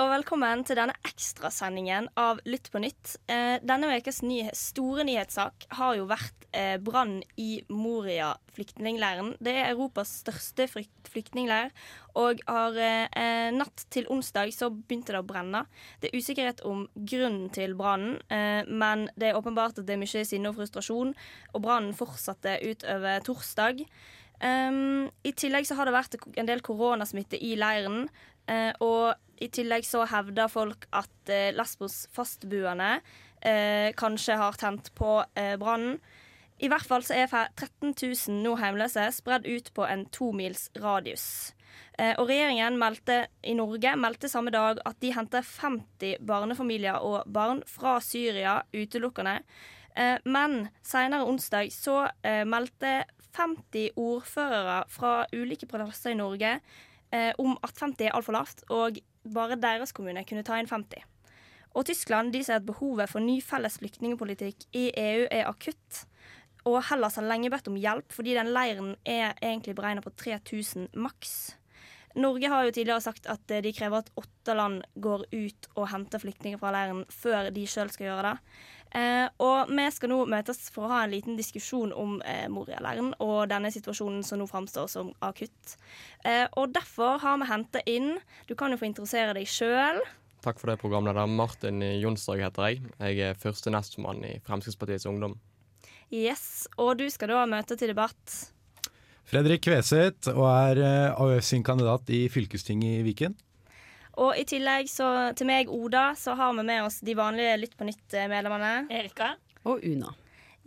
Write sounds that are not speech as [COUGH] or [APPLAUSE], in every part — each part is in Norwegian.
og velkommen til denne ekstrasendingen av Lytt på nytt. Eh, denne ukes nye, store nyhetssak har jo vært eh, brann i Moria flyktningleiren. Det er Europas største flyktningleir, og har eh, natt til onsdag så begynte det å brenne. Det er usikkerhet om grunnen til brannen, men det er åpenbart at det er mye sinne og frustrasjon, og brannen fortsatte utover torsdag. Um, I tillegg så har det vært en del koronasmitte i leiren. og i tillegg så hevder folk at eh, Lesbos fastboende eh, kanskje har tent på eh, brannen. I hvert fall så er 13 000 nå hjemløse spredd ut på en tomils radius. Og regjeringen meldte i Norge meldte samme dag at de henter 50 barnefamilier og barn fra Syria utelukkende. Men senere onsdag så meldte 50 ordførere fra ulike plasser i Norge om at 50 er altfor lavt, og bare deres kommune kunne ta inn 50. Og Tyskland de sier at behovet for ny felles flyktningpolitikk i EU er akutt. Og Hellas har lenge bedt om hjelp, fordi den leiren er egentlig beregna på 3000 maks. Norge har jo tidligere sagt at eh, de krever at åtte land går ut og henter flyktninger fra leiren før de sjøl skal gjøre det. Eh, og vi skal nå møtes for å ha en liten diskusjon om eh, Moria-leiren og denne situasjonen som nå framstår som akutt. Eh, og derfor har vi henta inn Du kan jo få interessere deg sjøl. Takk for det, programleder. Martin Jonsdag heter jeg. Jeg er første nestmann i Fremskrittspartiets Ungdom. Yes, og du skal da møte til debatt. Fredrik Kveseth og er eh, AUF sin kandidat i fylkestinget i Viken. Og i tillegg så, til meg, Oda, så har vi med oss de vanlige Lytt på nytt-medlemmene. Erika. Og Una.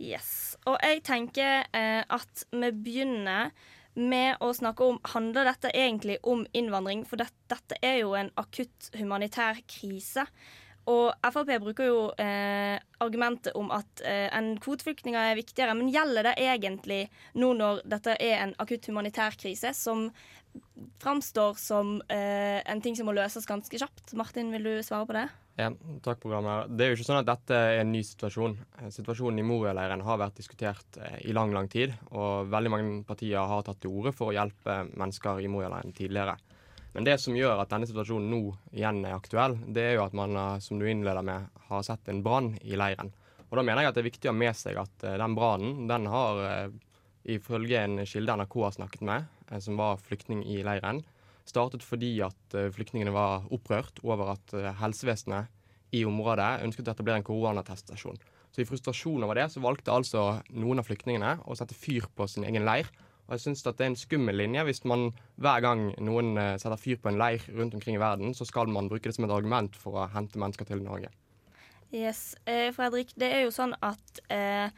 Yes. Og jeg tenker eh, at vi begynner med å snakke om Handler dette egentlig om innvandring? For det, dette er jo en akutt humanitær krise. Og Frp bruker jo eh, argumentet om at eh, en kvoteflyktninger er viktigere. Men gjelder det egentlig nå når dette er en akutt humanitær krise, som framstår som eh, en ting som må løses ganske kjapt? Martin, vil du svare på det? Ja, takk, programmet. Det er jo ikke sånn at dette er en ny situasjon. Eh, Situasjonen i Moria-leiren har vært diskutert eh, i lang, lang tid. Og veldig mange partier har tatt til orde for å hjelpe mennesker i Moria-leiren tidligere. Men det som gjør at denne situasjonen nå igjen er aktuell, det er jo at man, eh, som du innleder med, har sett en brann i leiren. Og da mener jeg at det er viktig å ha med seg at eh, den brannen, den har eh, ifølge en kilde NRK har snakket med, som var flyktning i leiren, startet fordi at flyktningene var opprørt over at helsevesenet i området ønsket å etablere en koronateststasjon. Så i frustrasjon over det så valgte altså noen av flyktningene å sette fyr på sin egen leir. Og jeg synes det er en skummel linje hvis man hver gang noen eh, setter fyr på en leir rundt omkring i verden, så skal man bruke det som et argument for å hente mennesker til Norge. Yes, eh, Fredrik, det er jo sånn at eh,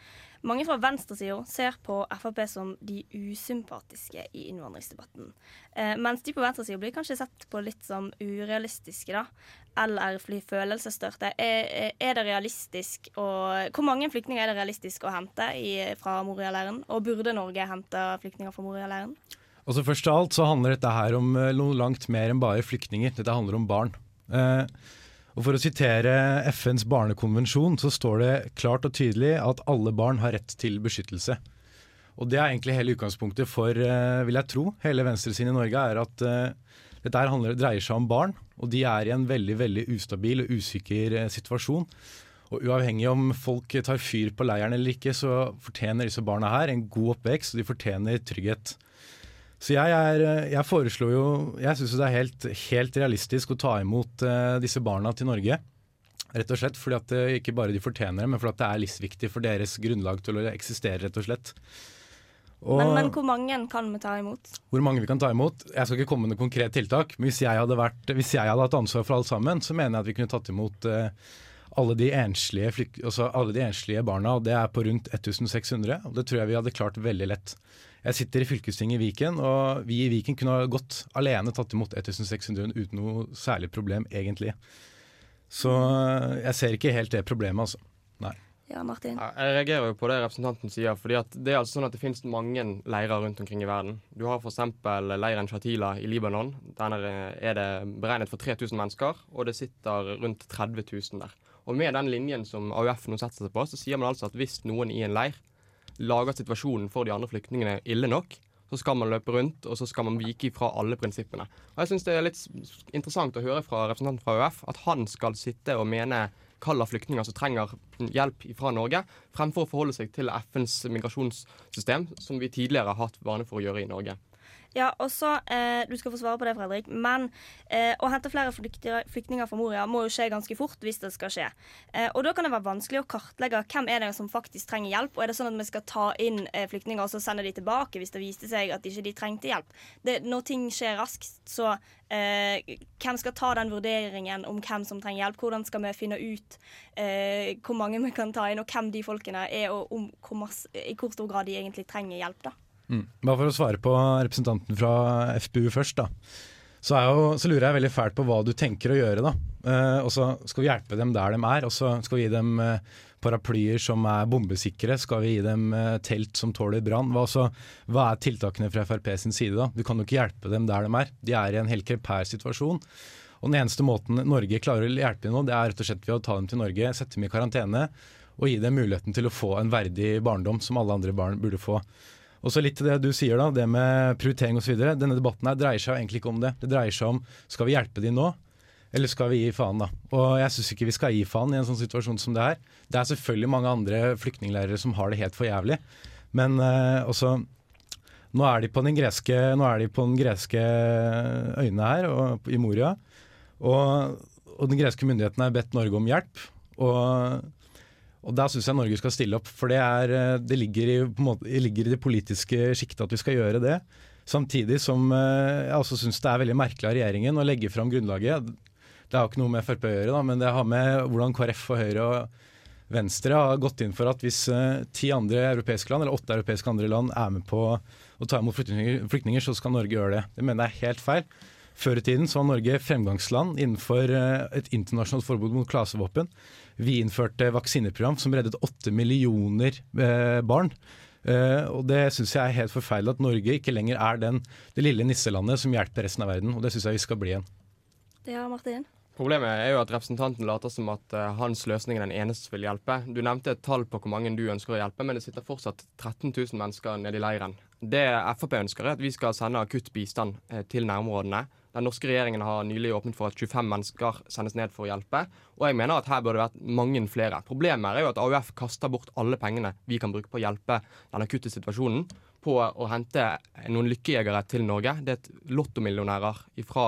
mange fra venstresida ser på Frp som de usympatiske i innvandringsdebatten. Eh, mens de på venstresida blir kanskje sett på litt som urealistiske, da. Eller fordi følelsesstørte. Er, er det realistisk å Hvor mange flyktninger er det realistisk å hente i, fra Moria-leiren? Og burde Norge hente flyktninger fra Moria-leiren? Og så Først av alt så handler dette her om eh, noe langt mer enn bare flyktninger. Dette handler om barn. Eh, og For å sitere FNs barnekonvensjon, så står det klart og tydelig at alle barn har rett til beskyttelse. Og Det er egentlig hele utgangspunktet for, eh, vil jeg tro, hele venstresiden i Norge, er at eh, dette handler, dreier seg om barn. Og de er i en veldig veldig ustabil og usikker eh, situasjon. Og Uavhengig om folk tar fyr på leiren eller ikke, så fortjener disse barna her en god oppvekst, og de fortjener trygghet. Så jeg, er, eh, jeg foreslår jo Jeg syns det er helt, helt realistisk å ta imot uh, disse barna til Norge. Rett og slett fordi at det ikke bare de fortjener det, men fordi at det er livsviktig for deres grunnlag til å eksistere, rett og slett. Og Men, men hvor mange kan vi ta imot? hvor mange vi kan ta imot Jeg skal ikke komme med noe konkret tiltak, men hvis jeg hadde, vært, hvis jeg hadde hatt ansvar for alt sammen, så mener jeg at vi kunne tatt imot uh, alle de enslige, altså alle de enslige barna, og det er på rundt 1600. Og det tror jeg vi hadde klart veldig lett. Jeg sitter i fylkestinget i Viken, og vi i Viken kunne ha godt alene tatt imot 1600 uten noe særlig problem, egentlig. Så eh, jeg ser ikke helt det problemet, altså. Nei. Ja, Martin. Jeg reagerer jo på det representanten sier. fordi at Det er altså sånn at det finnes mange leirer rundt omkring i verden. Du har f.eks. leiren Shatila i Libanon. Der er det beregnet for 3000 mennesker, og det sitter rundt 30 000 der. Og Med den linjen som AUF nå setter seg på, så sier man altså at hvis noen i en leir lager situasjonen for de andre flyktningene ille nok, så skal man løpe rundt og så skal man vike fra alle prinsippene. Og Jeg syns det er litt interessant å høre fra representanten fra ØF at han skal sitte og mene kall av flyktninger som trenger hjelp fra Norge, fremfor å forholde seg til FNs migrasjonssystem, som vi tidligere har hatt vane for å gjøre i Norge. Ja, og så, eh, Du skal få svare på det, Fredrik. Men eh, å hente flere flyktninger fra Moria må jo skje ganske fort hvis det skal skje. Eh, og Da kan det være vanskelig å kartlegge hvem er det som faktisk trenger hjelp. Og er det sånn at vi skal ta inn eh, flyktninger og så sende de tilbake hvis det viste seg at ikke de trengte hjelp? Det, når ting skjer raskt, så eh, hvem skal ta den vurderingen om hvem som trenger hjelp? Hvordan skal vi finne ut eh, hvor mange vi kan ta inn, og hvem de folkene er, og om, hvor masse, i hvor stor grad de egentlig trenger hjelp? da? Mm. Bare for å svare på representanten fra FPU først, da. Så, jo, så, lurer jeg veldig fælt på hva du tenker å gjøre. da. Eh, og så skal vi hjelpe dem der de er, og så skal vi gi dem eh, paraplyer som er bombesikre. Skal vi gi dem eh, telt som tåler brann? Hva, hva, er tiltakene fra Frp sin side da? Du kan jo ikke hjelpe dem der de er. De er i en helt krepær situasjon. Og Den eneste måten Norge klarer å hjelpe dem nå, det er rett og slett ved å ta dem til Norge, sette dem i karantene og gi dem muligheten til å få en verdig barndom som alle andre barn burde få. Og så litt til det du sier, da, det med prioritering osv. Denne debatten her dreier seg egentlig ikke om det. Det dreier seg om skal vi hjelpe de nå, eller skal vi gi faen, da. Og jeg syns ikke vi skal gi faen i en sånn situasjon som det her. Det er selvfølgelig mange andre flyktninglærere som har det helt for jævlig, men uh, også nå er de på den greske, nå er de på den greske øyene her og, i Moria. Og, og den greske myndigheten har bedt Norge om hjelp. Og og Der syns jeg Norge skal stille opp, for det, er, eh, det ligger, i, måte, ligger, i, det politiske sjiktet at vi skal gjøre det. Samtidig som eh, jeg også syns det er veldig merkelig av regjeringen å legge fram grunnlaget. Det har ikke noe med Frp å gjøre, da, men det har med hvordan KrF og Høyre og Venstre har gått inn for at hvis uh, ti andre europeiske land, eller åtte europeiske andre land er med på å ta imot flyktninger, flyktninger, så skal Norge gjøre det. Det mener jeg er helt feil. Før i tiden så var Norge fremgangsland innenfor et internasjonalt forbud mot klasevåpen. Vi innførte vaksineprogram som reddet åtte millioner eh, barn. Uh, og Det syns jeg er helt forferdelig at Norge ikke lenger er den, det lille nisselandet som hjelper resten av verden. Og det syns jeg vi skal bli igjen. Ja, Martin? Problemet er jo at representanten later som at uh, hans løsning er den eneste som vil hjelpe. Du nevnte et tall på hvor mange du ønsker å hjelpe, men det sitter fortsatt 13 000 mennesker nede i leiren. Det Frp ønsker, er at vi skal sende akutt bistand uh, til nærområdene. Den norske regjeringen har nylig åpnet for at 25 mennesker sendes ned for å hjelpe. Og jeg mener at her burde det vært mange flere. Problemet er jo at AUF kaster bort alle pengene vi kan bruke på å hjelpe den akutte situasjonen, på å hente noen lykkejegere til Norge. Det er et lottomillionærer fra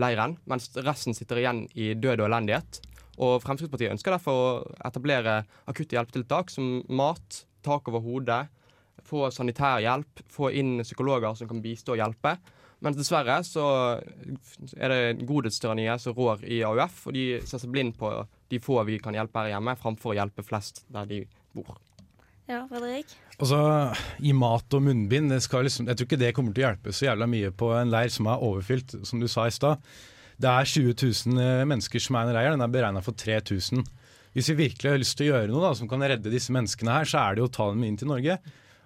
leiren, mens resten sitter igjen i død og elendighet. Og Fremskrittspartiet ønsker derfor å etablere akutte hjelpetiltak som mat, tak over hodet, få sanitær hjelp, få inn psykologer som kan bistå og hjelpe. Men dessverre så er det godhetstyranniet som rår i AUF, og de ser seg blind på de få vi kan hjelpe her hjemme, framfor å hjelpe flest der de bor. Ja, Fredrik? Altså, I mat og munnbind, liksom, jeg tror ikke det kommer til å hjelpe så jævla mye på en leir som er overfylt, som du sa i stad. Det er 20 000 eh, mennesker som er i en leir, den er beregna for 3000. Hvis vi virkelig har lyst til å gjøre noe da, som kan redde disse menneskene her, så er det jo å ta dem inn til Norge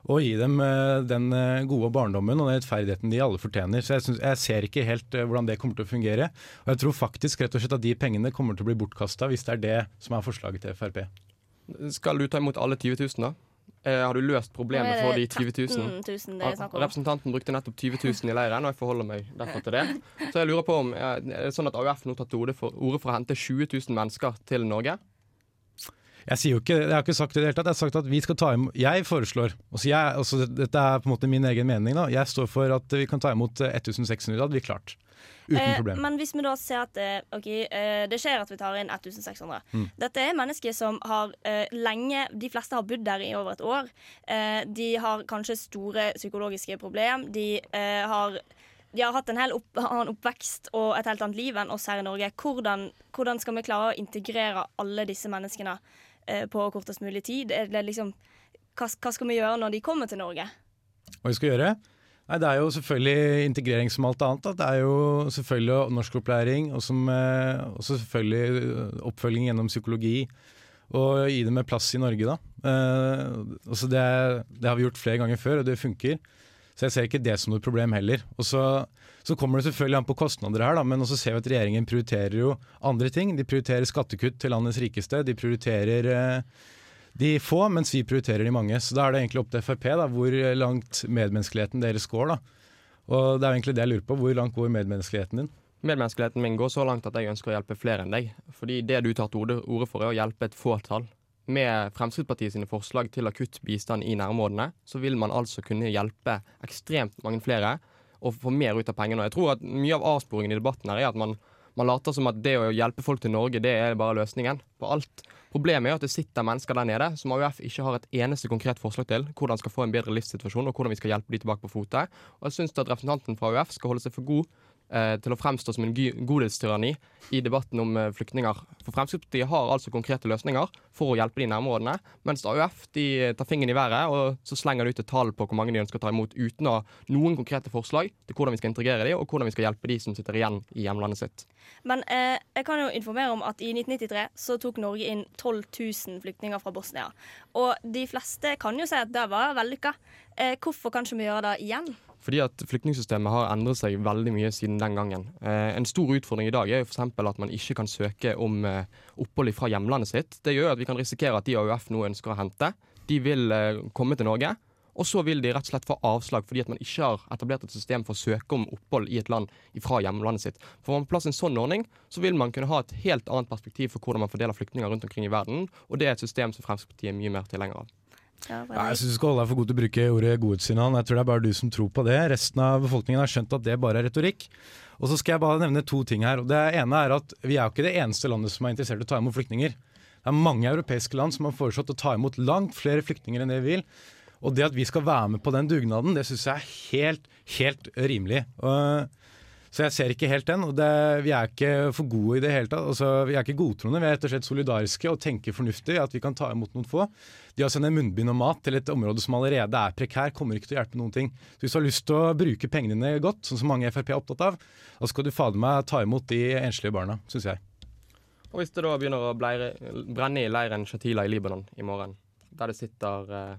og gi dem eh, den eh, gode barndommen og den rettferdigheten de alle fortjener. Så jeg, synes, jeg, ser ikke helt eh, hvordan det kommer til å fungere. Og jeg tror faktisk rett og slett at de pengene kommer til å bli bortkasta hvis det er det som er forslaget til Frp. Skal du ta imot alle 20 000, da? har du løst problemet for de 20 000? 000 det Representanten brukte nettopp 20 000 i leiren, og jeg forholder meg derfor til det. [LAUGHS] Så jeg lurer på om er det sånn at AUF nå tatt til orde for, for, å hente 20 000 mennesker til Norge? Jeg, sier jo ikke, jeg har ikke sagt det i det hele tatt. Jeg har sagt at vi skal ta imot Jeg foreslår altså, jeg, altså Dette er på en måte min egen mening. da Jeg står for at vi kan ta imot 1600. Det hadde vi klart. Uten eh, problem. Men hvis vi da ser at eh, okay, eh, det skjer at vi tar inn 1600 mm. Dette er mennesker som har eh, lenge De fleste har bodd der i over et år. Eh, de har kanskje store psykologiske problem. De eh, har de har hatt en hel opp, annen oppvekst og et helt annet liv enn oss her i Norge. Hvordan, hvordan skal vi klare å integrere alle disse menneskene Eh, på kortest mulig tid? Liksom, hva, hva, skal vi gjøre når de kommer til Norge? Hva vi skal gjøre? Nei, Det er jo selvfølgelig integrering som alt annet. Da. Det er jo selvfølgelig norskopplæring, og, eh, selvfølgelig oppfølging gjennom psykologi og gi dem en plass i Norge. da. Eh, altså det, det har vi gjort flere ganger før, og det funker. Så jeg ser ikke det som noe problem heller. Og så, så kommer det selvfølgelig an på kostnader her, da, men også ser vi at regjeringen prioriterer jo andre ting. De prioriterer skattekutt til landets rikeste. De prioriterer eh, de få, mens vi prioriterer de mange. Så da er det egentlig opp til Frp da, hvor langt medmenneskeligheten deres går. da. Og det er egentlig det jeg lurer på. Hvor langt går medmenneskeligheten din? Medmenneskeligheten min går så langt at jeg ønsker å hjelpe flere enn deg. Fordi det du tar til orde for, er å hjelpe et fåtall. Med Fremskrittspartiet sine forslag til akutt bistand i nærområdene, så vil man altså kunne hjelpe ekstremt mange flere og få mer ut av pengene. Og jeg tror at mye av avsporingen i debatten her er at man, man later som at det å hjelpe folk til Norge, det er bare løsningen på alt. Problemet er at det sitter mennesker der nede som AUF ikke har et eneste konkret forslag til hvordan skal få en bedre livssituasjon, og hvordan vi skal hjelpe de tilbake på fote. Og jeg syns at representanten fra AUF skal holde seg for god til å fremstå som en godhetstyranni i debatten om eh, flyktninger. For Fremskrittspartiet har altså konkrete løsninger for å hjelpe de nærområdene, mens AUF de tar fingeren i været og så slenger de ut et tall på hvor mange de ønsker å ta imot, uten å ha noen konkrete forslag til hvordan vi skal integrere de, og hvordan vi skal hjelpe de som sitter igjen i hjemlandet sitt. Men eh, jeg kan jo informere om at i 1993 så tok Norge inn 12 000 flyktninger fra Bosnia. Og de fleste kan jo si at det var vellykka. Eh, hvorfor kan ikke vi gjøre det igjen? Fordi at flyktningsystemet har endret seg veldig mye siden den gangen. Eh, en stor utfordring i dag er jo f.eks. at man ikke kan søke om eh, opphold fra hjemlandet sitt. Det gjør at vi kan risikere at de AUF nå ønsker å hente, de vil eh, komme til Norge. Og så vil de rett og slett få avslag fordi at man ikke har etablert et system for å søke om opphold i et land fra hjemlandet sitt. Får man på plass en sånn ordning, så vil man kunne ha et helt annet perspektiv for hvordan man fordeler flyktninger rundt omkring i verden, og det er et system som Fremskrittspartiet er mye mer tilhenger av. Ja, Nei, jeg syns du skal holde deg for god til å bruke ordet godhetssignal. Jeg tror det er bare du som tror på det. Resten av befolkningen har skjønt at det bare er retorikk. Og så skal jeg bare nevne to ting her. Det ene er at Vi er jo ikke det eneste landet som er interessert i å ta imot flyktninger. Det er mange europeiske land som har foreslått å ta imot langt flere flyktninger enn det vi vil. Og det at vi skal være med på den dugnaden, det syns jeg er helt, helt rimelig. Og, så jeg ser ikke helt den. og det, Vi er ikke for gode i det hele tatt. Altså, vi er ikke godtroende, vi er rett og slett solidariske og tenker fornuftig at vi kan ta imot noen få. De å sende munnbind og mat til et område som allerede er prekær, kommer ikke til å hjelpe noen ting. Så Hvis du har lyst til å bruke pengene dine godt, sånn som mange i Frp er opptatt av, da skal du fader meg ta imot de enslige barna, syns jeg. Og hvis det da begynner å bleire, brenne i leiren Shatila i Libanon i morgen, der det sitter eh,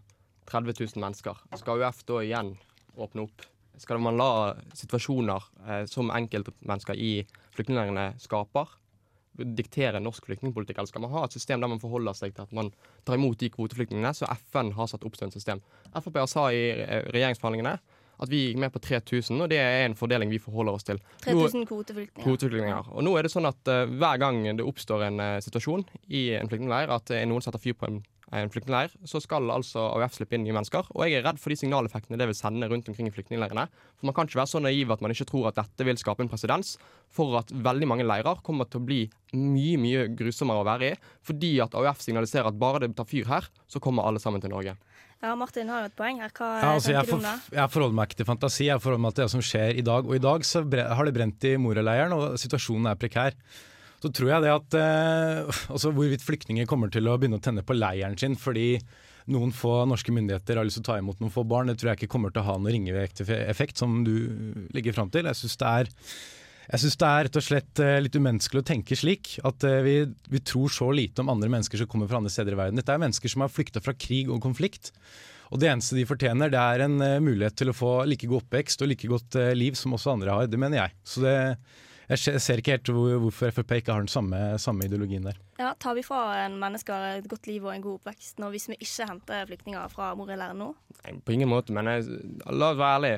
30 000 mennesker, skal UF da igjen åpne opp? Skal man la situasjoner eh, som enkeltmennesker i flyktningleirene skaper, diktere norsk flyktningpolitikk? Eller skal man ha et system der man forholder seg til at man tar imot de kvoteflyktningene så FN har satt opp som et system? Frp sa i regjeringsforhandlingene at vi gikk med på 3000, og det er en fordeling vi forholder oss til. 3000 kvoteflyktninger. kvoteflyktninger. Og nå er det sånn at uh, hver gang det oppstår en uh, situasjon i en flyktningleir, at uh, noen setter fyr på en, en flyktningleir, så skal altså AUF slippe inn nye mennesker. Og jeg er redd for de signaleffektene det vil sende rundt omkring i flyktningleirene. For man kan ikke være så naiv at man ikke tror at dette vil skape en presedens for at veldig mange leirer kommer til å bli mye, mye grusommere å være i, fordi at AUF signaliserer at bare det tar fyr her, så kommer alle sammen til Norge. Ja, Martin har jo et poeng her. Hva Ja, altså, tenker du om det? jeg forholder meg ikke til fantasi, jeg forholder meg til det som skjer i dag. Og i dag så har det brent i Moria-leiren, og situasjonen er prekær. Så tror jeg det at eh, Hvorvidt flyktninger kommer til å begynne å tenne på leiren sin fordi noen få norske myndigheter har lyst til å ta imot noen få barn, det tror jeg ikke kommer til å ha noen ringevekt-effekt, som du ligger fram til. Jeg syns det er jeg synes det er rett og slett eh, litt umenneskelig å tenke slik. At eh, vi, vi tror så lite om andre mennesker som kommer fra andre steder i verden. Dette er mennesker som har flykta fra krig og konflikt. Og det eneste de fortjener, det er en eh, mulighet til å få like god oppvekst og like godt liv som også andre har. Det mener jeg. Så det, jeg ser ikke helt hvorfor Frp ikke har den samme, samme ideologien der. Ja, Tar vi fra en mennesker et godt liv og en god oppvekst nå, hvis vi ikke henter flyktninger fra Moria-leiren nå? Nei, På ingen måte, men jeg, la oss være ærlig.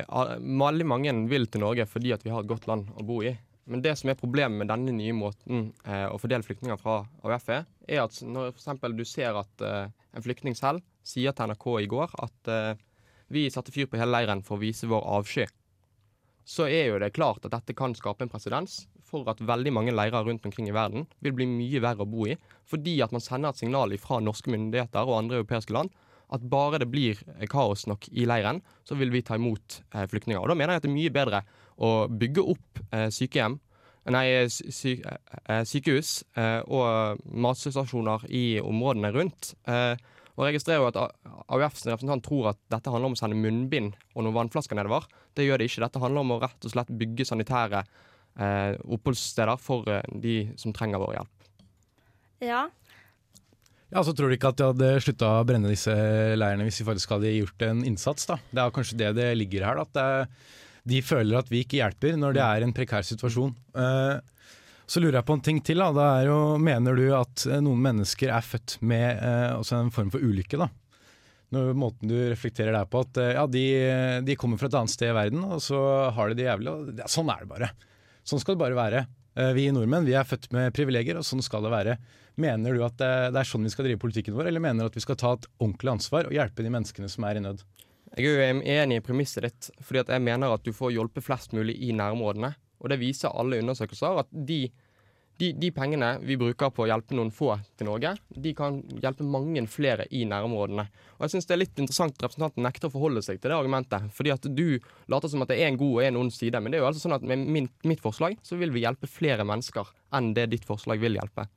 Veldig mange vil til Norge fordi at vi har et godt land å bo i. Men det som er problemet med denne nye måten eh, å fordele flyktninger fra AUF er, er at når for du ser at eh, en flyktning selv sier til NRK i går at eh, vi satte fyr på hele leiren for å vise vår avsky, så er jo det klart at dette kan skape en presedens for at veldig mange leirer rundt omkring i verden vil bli mye verre å bo i, fordi at man sender et signal fra norske myndigheter og andre europeiske land at bare det blir eh, kaos nok i leiren, så vil vi ta imot eh, flyktninger. Og Da mener jeg at det er mye bedre å bygge opp eh, sykehjem, nei, sy sy eh, sykehus eh, og matstasjoner i områdene rundt. Eh, og jeg registrerer jo at AUFs AUF representant tror at dette handler om å sende munnbind og noen vannflasker nedover. Det gjør det ikke. Dette handler om å rett og slett bygge sanitære eh, oppholdssteder for eh, de som trenger vår hjelp. Ja. Ja, Så tror du ikke at de hadde slutta å brenne disse leirene hvis de faktisk hadde gjort en innsats? da? Det er kanskje det det ligger her. da, at det, De føler at vi ikke hjelper når det er en prekær situasjon. Eh, så lurer jeg på en ting til. da, det er jo, Mener du at eh, noen mennesker er født med eh, en form for ulykke? da? Når måten du reflekterer deg på at eh, ja, de, de kommer fra et annet sted i verden, og så har de det jævlig. og ja, Sånn er det bare. Sånn skal det bare være. Eh, Vi nordmenn vi er født med privilegier, og sånn skal det være. Mener du at det, det er sånn vi skal drive politikken vår, eller mener du at vi skal ta et ordentlig ansvar og hjelpe de menneskene som er i nød? Jeg er jo enig i premisset ditt, fordi jeg mener at du får hjelpe flest mulig i nærområdene. Og det viser alle undersøkelser at de, de, de pengene vi bruker på å hjelpe noen få til Norge, de kan hjelpe mange flere i nærområdene. Og jeg synes det er litt interessant at representanten nekter å forholde seg til det argumentet. Fordi at du later som at det er en god og en ond side. Men det er jo altså sånn at med min, mitt forslag så vil vi hjelpe flere mennesker enn det ditt forslag vil hjelpe.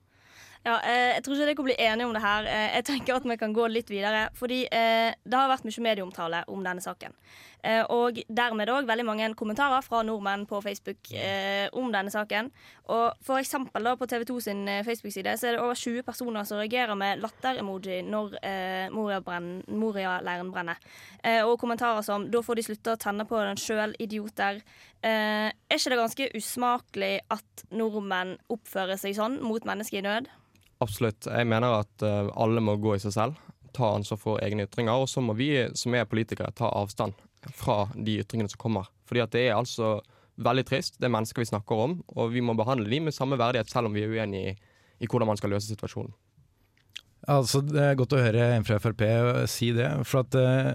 Ja, eh, jeg tror ikke dere kan bli enige om det her. Eh, jeg tenker at vi kan gå litt videre. Fordi eh, det har vært mye medieomtale om denne saken. Og dermed òg veldig mange kommentarer fra nordmenn på Facebook om denne saken. Og for eksempel da på TV 2 sin Facebook-side så er det over 20 personer som reagerer med latter-emoji når Moria-leiren brenner. Og kommentarer som 'da får de slutte å tenne på den sjøl, idioter'. Er ikke det ganske usmakelig at nordmenn oppfører seg sånn mot mennesker i nød? Absolutt. Jeg mener at eh, alle må gå i seg selv, ta ansvar for egne ytringer. Og så må vi som er politikere ta avstand fra de ytringene som kommer. Fordi at det er altså veldig trist. Det er mennesker vi snakker om, og vi må behandle dem med samme verdighet selv om vi er uenige i, i hvordan man skal løse situasjonen. Altså, Det er godt å høre en fra Frp si det. for at eh,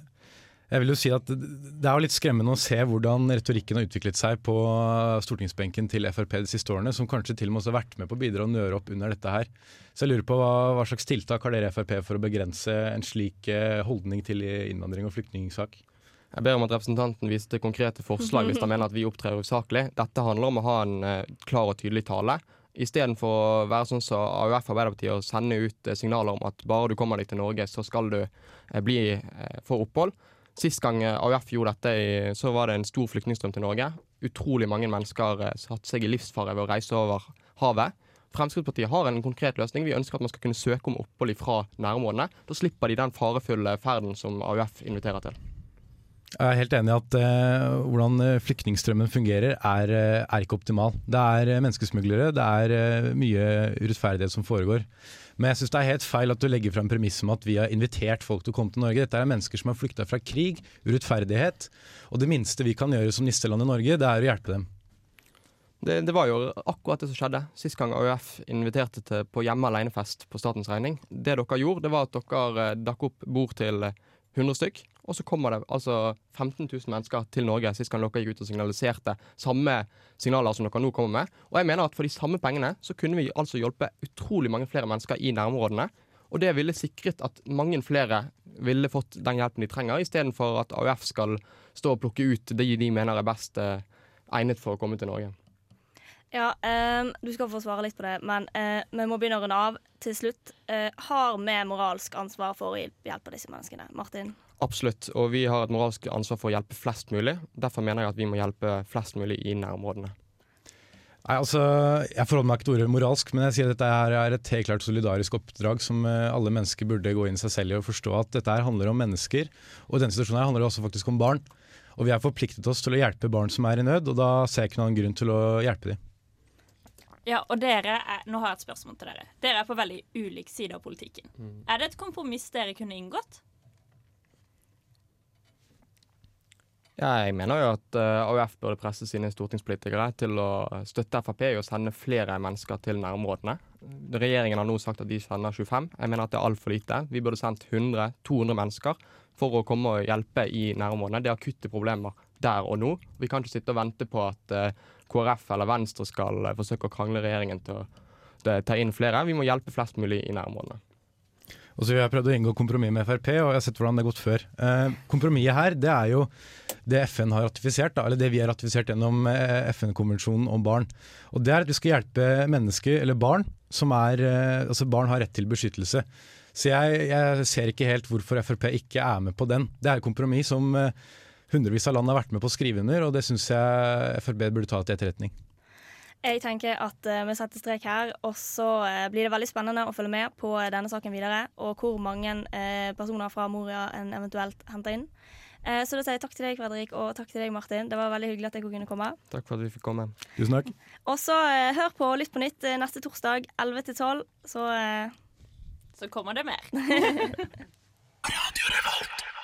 jeg vil jo si at Det er jo litt skremmende å se hvordan retorikken har utviklet seg på stortingsbenken til Frp de siste årene, som kanskje til og med også har vært med på å bidra og nøre opp under dette her. Så jeg lurer på hva, hva slags tiltak har dere i Frp for å begrense en slik eh, holdning til innvandring og flyktningsak? Jeg ber om at representanten viser til konkrete forslag hvis han [LAUGHS] mener at vi opptrer usaklig. Dette handler om å ha en eh, klar og tydelig tale. Istedenfor å være sånn som AUF Arbeiderpartiet og sende ut eh, signaler om at bare du kommer deg til Norge, så skal du eh, bli for få opphold. Sist gang AUF gjorde dette, så var det en stor flyktningstrøm til Norge. Utrolig mange mennesker eh, satte seg i livsfare ved å reise over havet. Fremskrittspartiet har en konkret løsning. Vi ønsker at man skal kunne søke om opphold fra nærområdene. Da slipper de den farefulle ferden som AUF inviterer til. Jeg er helt enig i at uh, hvordan eh, flyktningstrømmen fungerer er, eh, er ikke optimal. Det er menneskesmuglere, det er uh, mye urettferdighet som foregår. Men jeg syns det er helt feil at du legger frem premisset om at vi har invitert folk til å komme til Norge. Dette er mennesker som har flykta fra krig, urettferdighet. Og det minste vi kan gjøre som nisseland i Norge, det er å hjelpe dem. Det, det var jo akkurat det som skjedde sist gang AUF inviterte til på hjemme alene-fest på statens regning. Det dere gjorde, det var at dere dakk opp bord til eh, 100 stykk, og så kommer det altså 15 000 mennesker til Norge. Sist gang dere gikk ut og signaliserte samme signaler som dere nå kommer med. Og jeg mener at for de samme pengene så kunne vi altså hjelpe utrolig mange flere mennesker i nærområdene. Og det ville sikret at mange flere ville fått den hjelpen de trenger, istedenfor at AUF skal stå og plukke ut de de mener er best eh, egnet for å komme til Norge. Ja, eh, du skal få svare litt på det, men eh, vi må begynne å runde av. Til slutt, eh, har vi moralsk ansvar for å hjelpe disse menneskene? Martin? Absolutt, og vi har et moralsk ansvar for å hjelpe flest mulig. Derfor mener jeg at vi må hjelpe flest mulig i nærområdene. Nei, altså, Jeg forholder meg ikke til ordet moralsk, men jeg sier at dette her er et helt klart solidarisk oppdrag som eh, alle mennesker burde gå inn i seg selv i og forstå at dette her handler om mennesker. Og i denne situasjonen her handler det også faktisk om barn. Og vi har forpliktet oss til å hjelpe barn som er i nød, og da ser jeg ikke noen grunn til å hjelpe dem. Ja, og dere er, Nå har jeg et spørsmål til dere. Dere er på veldig ulik side av politikken. Er det et kompromiss dere kunne inngått? Ja, jeg mener jo at eh, AUF burde presse sine stortingspolitikere til å støtte Frp i å sende flere mennesker til nærområdene. Regjeringen har nå sagt at de sender 25. Jeg mener at det er altfor lite. Vi burde sendt 100-200 mennesker for å komme og hjelpe i nærområdene. Det er akutte problemer der og nå. Vi kan ikke sitte og vente på at eh, KrF eller Venstre skal eh, forsøke å krangle regjeringen til å ta inn flere. Vi må hjelpe flest mulig i nærområdene. Og så har jeg prøvd å inngå kompromiss med Frp, og jeg har sett hvordan det har gått før. Kompromisset her, det er jo det FN har ratifisert, da, eller det vi har ratifisert gjennom eh, FN-konvensjonen om barn. Og det er at vi skal hjelpe mennesker, eller barn, som er eh, Altså barn har rett til beskyttelse. Så jeg, jeg ser ikke helt hvorfor Frp ikke er med på den. Det er et kompromiss som eh, hundrevis av land har vært med på å skrive under, og det syns jeg Frp burde ta til etterretning. Jeg tenker at vi setter strek her, og så blir det veldig spennende å følge med på denne saken videre, og hvor mange personer fra Moria en eventuelt henter inn. Eh, så da sier jeg takk til deg, Fredrik, og takk til deg, Martin. Det var veldig hyggelig at jeg kunne komme. Takk for at vi fikk komme. Tusen takk. [LAUGHS] Og så eh, hør på Lytt på nytt eh, neste torsdag 11 til 12, så Så kommer det mer. [LAUGHS] Radio